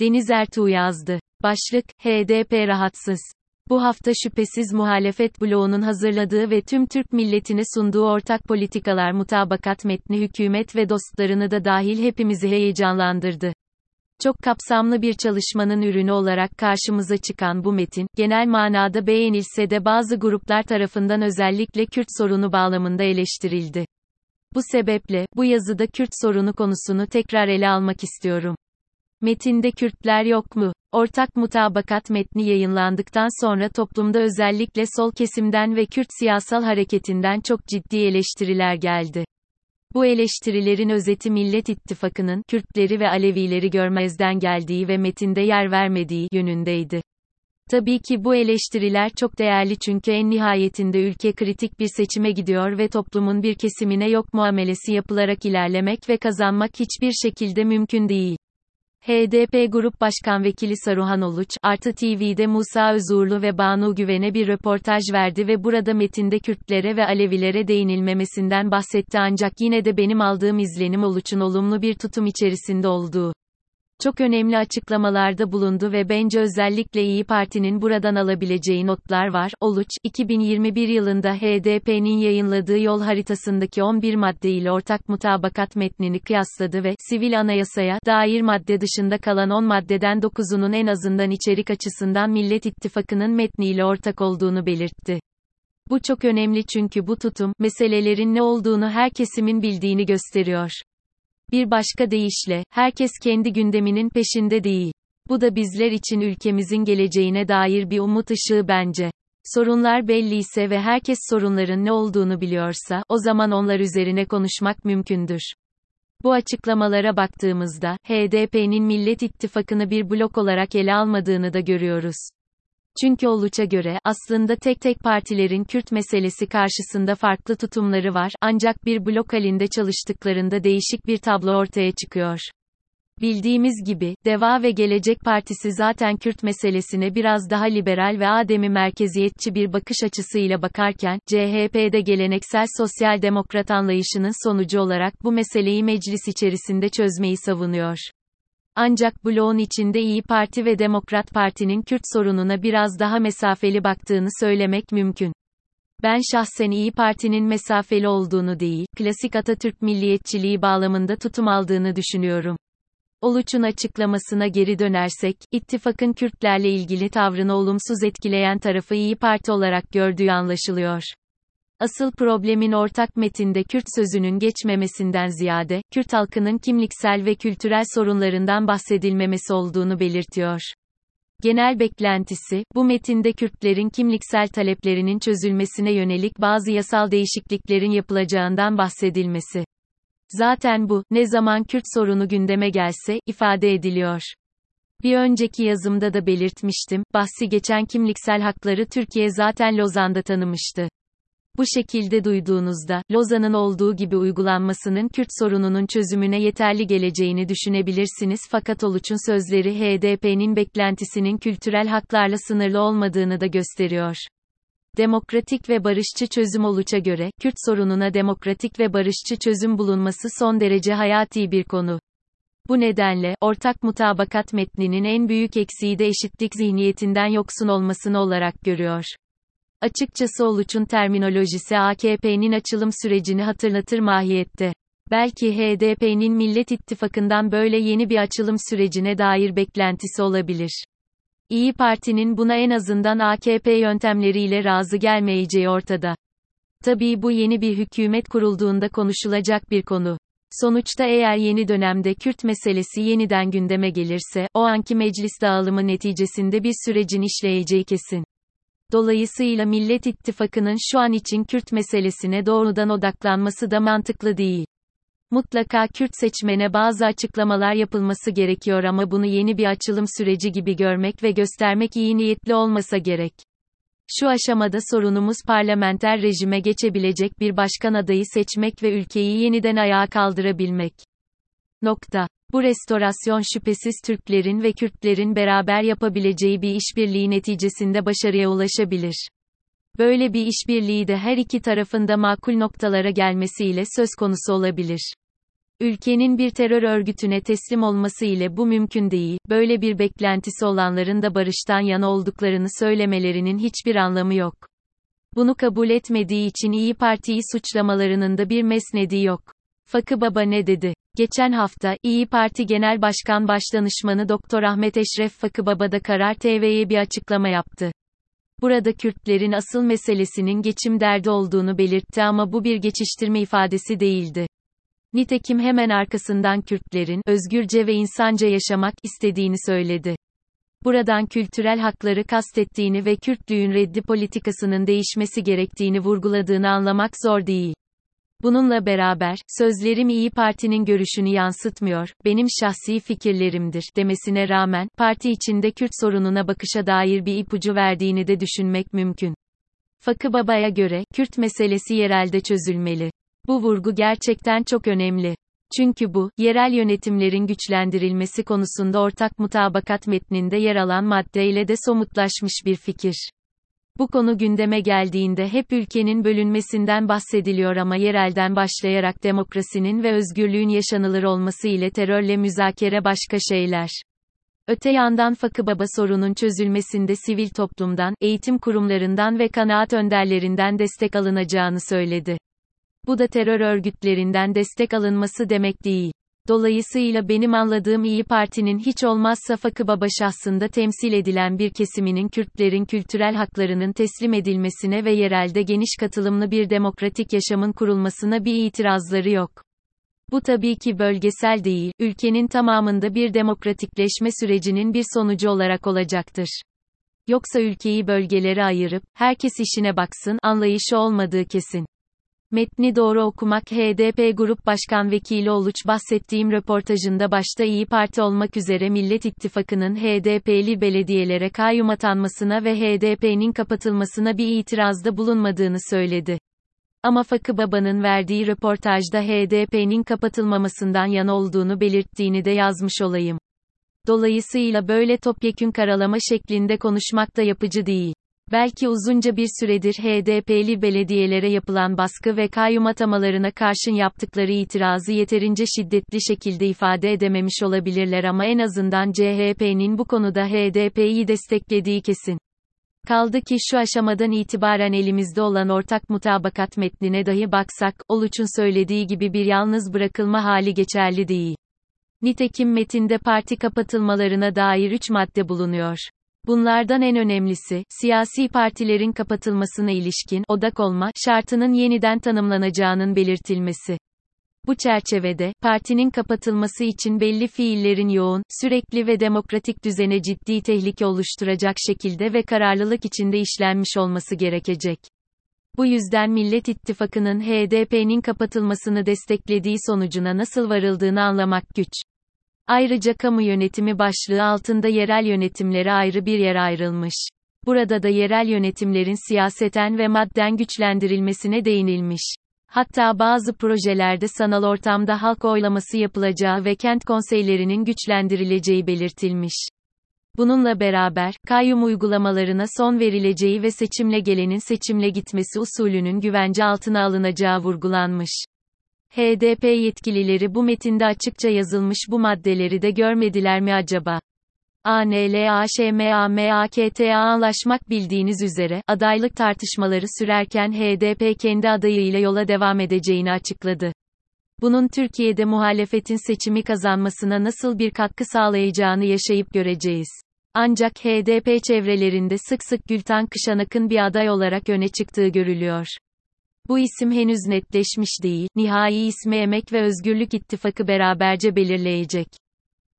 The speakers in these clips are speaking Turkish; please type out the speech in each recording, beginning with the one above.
Deniz Ertuğ yazdı. Başlık, HDP rahatsız. Bu hafta şüphesiz muhalefet bloğunun hazırladığı ve tüm Türk milletine sunduğu ortak politikalar mutabakat metni hükümet ve dostlarını da dahil hepimizi heyecanlandırdı. Çok kapsamlı bir çalışmanın ürünü olarak karşımıza çıkan bu metin, genel manada beğenilse de bazı gruplar tarafından özellikle Kürt sorunu bağlamında eleştirildi. Bu sebeple, bu yazıda Kürt sorunu konusunu tekrar ele almak istiyorum. Metinde Kürtler yok mu? Ortak mutabakat metni yayınlandıktan sonra toplumda özellikle sol kesimden ve Kürt siyasal hareketinden çok ciddi eleştiriler geldi. Bu eleştirilerin özeti Millet İttifakı'nın Kürtleri ve Alevileri görmezden geldiği ve metinde yer vermediği yönündeydi. Tabii ki bu eleştiriler çok değerli çünkü en nihayetinde ülke kritik bir seçime gidiyor ve toplumun bir kesimine yok muamelesi yapılarak ilerlemek ve kazanmak hiçbir şekilde mümkün değil. HDP Grup Başkan Vekili Saruhan Oluç, Artı TV'de Musa Özurlu ve Banu Güven'e bir röportaj verdi ve burada metinde Kürtlere ve Alevilere değinilmemesinden bahsetti. Ancak yine de benim aldığım izlenim Oluç'un olumlu bir tutum içerisinde olduğu çok önemli açıklamalarda bulundu ve bence özellikle İyi Parti'nin buradan alabileceği notlar var. Oluç, 2021 yılında HDP'nin yayınladığı yol haritasındaki 11 madde ile ortak mutabakat metnini kıyasladı ve, sivil anayasaya dair madde dışında kalan 10 maddeden 9'unun en azından içerik açısından Millet İttifakı'nın metniyle ortak olduğunu belirtti. Bu çok önemli çünkü bu tutum, meselelerin ne olduğunu her kesimin bildiğini gösteriyor. Bir başka deyişle, herkes kendi gündeminin peşinde değil. Bu da bizler için ülkemizin geleceğine dair bir umut ışığı bence. Sorunlar belliyse ve herkes sorunların ne olduğunu biliyorsa, o zaman onlar üzerine konuşmak mümkündür. Bu açıklamalara baktığımızda, HDP'nin Millet İttifakı'nı bir blok olarak ele almadığını da görüyoruz. Çünkü Oluç'a göre, aslında tek tek partilerin Kürt meselesi karşısında farklı tutumları var, ancak bir blok halinde çalıştıklarında değişik bir tablo ortaya çıkıyor. Bildiğimiz gibi, Deva ve Gelecek Partisi zaten Kürt meselesine biraz daha liberal ve ademi merkeziyetçi bir bakış açısıyla bakarken, CHP'de geleneksel sosyal demokrat anlayışının sonucu olarak bu meseleyi meclis içerisinde çözmeyi savunuyor. Ancak bloğun içinde İyi Parti ve Demokrat Parti'nin Kürt sorununa biraz daha mesafeli baktığını söylemek mümkün. Ben şahsen İyi Parti'nin mesafeli olduğunu değil, klasik Atatürk milliyetçiliği bağlamında tutum aldığını düşünüyorum. Oluç'un açıklamasına geri dönersek, ittifakın Kürtlerle ilgili tavrını olumsuz etkileyen tarafı İyi Parti olarak gördüğü anlaşılıyor. Asıl problemin ortak metinde Kürt sözünün geçmemesinden ziyade, Kürt halkının kimliksel ve kültürel sorunlarından bahsedilmemesi olduğunu belirtiyor. Genel beklentisi, bu metinde Kürtlerin kimliksel taleplerinin çözülmesine yönelik bazı yasal değişikliklerin yapılacağından bahsedilmesi. Zaten bu, ne zaman Kürt sorunu gündeme gelse, ifade ediliyor. Bir önceki yazımda da belirtmiştim, bahsi geçen kimliksel hakları Türkiye zaten Lozan'da tanımıştı. Bu şekilde duyduğunuzda, Lozan'ın olduğu gibi uygulanmasının Kürt sorununun çözümüne yeterli geleceğini düşünebilirsiniz fakat Oluç'un sözleri HDP'nin beklentisinin kültürel haklarla sınırlı olmadığını da gösteriyor. Demokratik ve barışçı çözüm Oluç'a göre, Kürt sorununa demokratik ve barışçı çözüm bulunması son derece hayati bir konu. Bu nedenle, ortak mutabakat metninin en büyük eksiği de eşitlik zihniyetinden yoksun olmasını olarak görüyor. Açıkçası Oluç'un terminolojisi AKP'nin açılım sürecini hatırlatır mahiyette. Belki HDP'nin Millet İttifakı'ndan böyle yeni bir açılım sürecine dair beklentisi olabilir. İyi Parti'nin buna en azından AKP yöntemleriyle razı gelmeyeceği ortada. Tabii bu yeni bir hükümet kurulduğunda konuşulacak bir konu. Sonuçta eğer yeni dönemde Kürt meselesi yeniden gündeme gelirse, o anki meclis dağılımı neticesinde bir sürecin işleyeceği kesin. Dolayısıyla Millet İttifakı'nın şu an için Kürt meselesine doğrudan odaklanması da mantıklı değil. Mutlaka Kürt seçmene bazı açıklamalar yapılması gerekiyor ama bunu yeni bir açılım süreci gibi görmek ve göstermek iyi niyetli olmasa gerek. Şu aşamada sorunumuz parlamenter rejime geçebilecek bir başkan adayı seçmek ve ülkeyi yeniden ayağa kaldırabilmek. Nokta. Bu restorasyon şüphesiz Türklerin ve Kürtlerin beraber yapabileceği bir işbirliği neticesinde başarıya ulaşabilir. Böyle bir işbirliği de her iki tarafında makul noktalara gelmesiyle söz konusu olabilir. Ülkenin bir terör örgütüne teslim olması ile bu mümkün değil, böyle bir beklentisi olanların da barıştan yana olduklarını söylemelerinin hiçbir anlamı yok. Bunu kabul etmediği için İyi Parti'yi suçlamalarının da bir mesnedi yok. Fakı Baba ne dedi? Geçen hafta, İyi Parti Genel Başkan Başdanışmanı Doktor Ahmet Eşref Fakı Baba da Karar TV'ye bir açıklama yaptı. Burada Kürtlerin asıl meselesinin geçim derdi olduğunu belirtti ama bu bir geçiştirme ifadesi değildi. Nitekim hemen arkasından Kürtlerin özgürce ve insanca yaşamak istediğini söyledi. Buradan kültürel hakları kastettiğini ve Kürtlüğün reddi politikasının değişmesi gerektiğini vurguladığını anlamak zor değil. Bununla beraber, sözlerim İyi Parti'nin görüşünü yansıtmıyor, benim şahsi fikirlerimdir demesine rağmen, parti içinde Kürt sorununa bakışa dair bir ipucu verdiğini de düşünmek mümkün. Fakı Baba'ya göre, Kürt meselesi yerelde çözülmeli. Bu vurgu gerçekten çok önemli. Çünkü bu, yerel yönetimlerin güçlendirilmesi konusunda ortak mutabakat metninde yer alan maddeyle de somutlaşmış bir fikir. Bu konu gündeme geldiğinde hep ülkenin bölünmesinden bahsediliyor ama yerelden başlayarak demokrasinin ve özgürlüğün yaşanılır olması ile terörle müzakere başka şeyler. Öte yandan Fakı Baba sorunun çözülmesinde sivil toplumdan, eğitim kurumlarından ve kanaat önderlerinden destek alınacağını söyledi. Bu da terör örgütlerinden destek alınması demek değil. Dolayısıyla benim anladığım İyi Parti'nin hiç olmazsa Fakı Baba şahsında temsil edilen bir kesiminin Kürtlerin kültürel haklarının teslim edilmesine ve yerelde geniş katılımlı bir demokratik yaşamın kurulmasına bir itirazları yok. Bu tabii ki bölgesel değil, ülkenin tamamında bir demokratikleşme sürecinin bir sonucu olarak olacaktır. Yoksa ülkeyi bölgelere ayırıp, herkes işine baksın, anlayışı olmadığı kesin. Metni doğru okumak HDP Grup Başkan Vekili Oluç bahsettiğim röportajında başta İyi Parti olmak üzere Millet İttifakı'nın HDP'li belediyelere kayyum atanmasına ve HDP'nin kapatılmasına bir itirazda bulunmadığını söyledi. Ama Fakı Baba'nın verdiği röportajda HDP'nin kapatılmamasından yana olduğunu belirttiğini de yazmış olayım. Dolayısıyla böyle topyekün karalama şeklinde konuşmak da yapıcı değil. Belki uzunca bir süredir HDP'li belediyelere yapılan baskı ve kayyum atamalarına karşın yaptıkları itirazı yeterince şiddetli şekilde ifade edememiş olabilirler ama en azından CHP'nin bu konuda HDP'yi desteklediği kesin. Kaldı ki şu aşamadan itibaren elimizde olan ortak mutabakat metnine dahi baksak, Oluç'un söylediği gibi bir yalnız bırakılma hali geçerli değil. Nitekim metinde parti kapatılmalarına dair 3 madde bulunuyor. Bunlardan en önemlisi, siyasi partilerin kapatılmasına ilişkin odak olma şartının yeniden tanımlanacağının belirtilmesi. Bu çerçevede, partinin kapatılması için belli fiillerin yoğun, sürekli ve demokratik düzene ciddi tehlike oluşturacak şekilde ve kararlılık içinde işlenmiş olması gerekecek. Bu yüzden Millet İttifakı'nın HDP'nin kapatılmasını desteklediği sonucuna nasıl varıldığını anlamak güç. Ayrıca kamu yönetimi başlığı altında yerel yönetimlere ayrı bir yer ayrılmış. Burada da yerel yönetimlerin siyaseten ve madden güçlendirilmesine değinilmiş. Hatta bazı projelerde sanal ortamda halk oylaması yapılacağı ve kent konseylerinin güçlendirileceği belirtilmiş. Bununla beraber, kayyum uygulamalarına son verileceği ve seçimle gelenin seçimle gitmesi usulünün güvence altına alınacağı vurgulanmış. HDP yetkilileri bu metinde açıkça yazılmış bu maddeleri de görmediler mi acaba? ANLAŞMAMAKTA anlaşmak bildiğiniz üzere, adaylık tartışmaları sürerken HDP kendi adayıyla yola devam edeceğini açıkladı. Bunun Türkiye'de muhalefetin seçimi kazanmasına nasıl bir katkı sağlayacağını yaşayıp göreceğiz. Ancak HDP çevrelerinde sık sık Gültan Kışanak'ın bir aday olarak öne çıktığı görülüyor. Bu isim henüz netleşmiş değil, nihai ismi Emek ve Özgürlük İttifakı beraberce belirleyecek.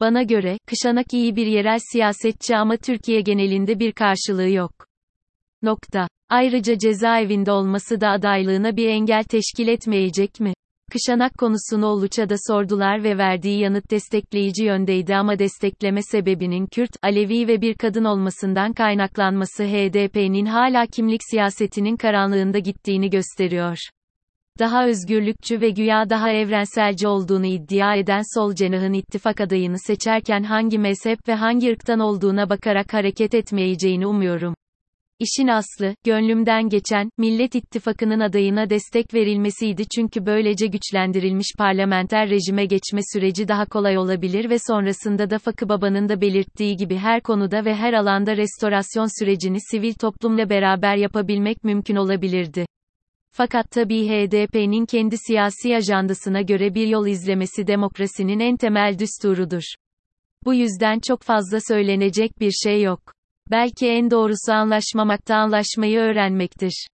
Bana göre, Kışanak iyi bir yerel siyasetçi ama Türkiye genelinde bir karşılığı yok. Nokta. Ayrıca cezaevinde olması da adaylığına bir engel teşkil etmeyecek mi? Kışanak konusunu Oluç'a da sordular ve verdiği yanıt destekleyici yöndeydi ama destekleme sebebinin Kürt, Alevi ve bir kadın olmasından kaynaklanması HDP'nin hala kimlik siyasetinin karanlığında gittiğini gösteriyor. Daha özgürlükçü ve güya daha evrenselci olduğunu iddia eden sol cenahın ittifak adayını seçerken hangi mezhep ve hangi ırktan olduğuna bakarak hareket etmeyeceğini umuyorum. İşin aslı, gönlümden geçen, Millet İttifakı'nın adayına destek verilmesiydi çünkü böylece güçlendirilmiş parlamenter rejime geçme süreci daha kolay olabilir ve sonrasında da Fakı Baba'nın da belirttiği gibi her konuda ve her alanda restorasyon sürecini sivil toplumla beraber yapabilmek mümkün olabilirdi. Fakat tabii HDP'nin kendi siyasi ajandasına göre bir yol izlemesi demokrasinin en temel düsturudur. Bu yüzden çok fazla söylenecek bir şey yok. Belki en doğrusu anlaşmamakta anlaşmayı öğrenmektir.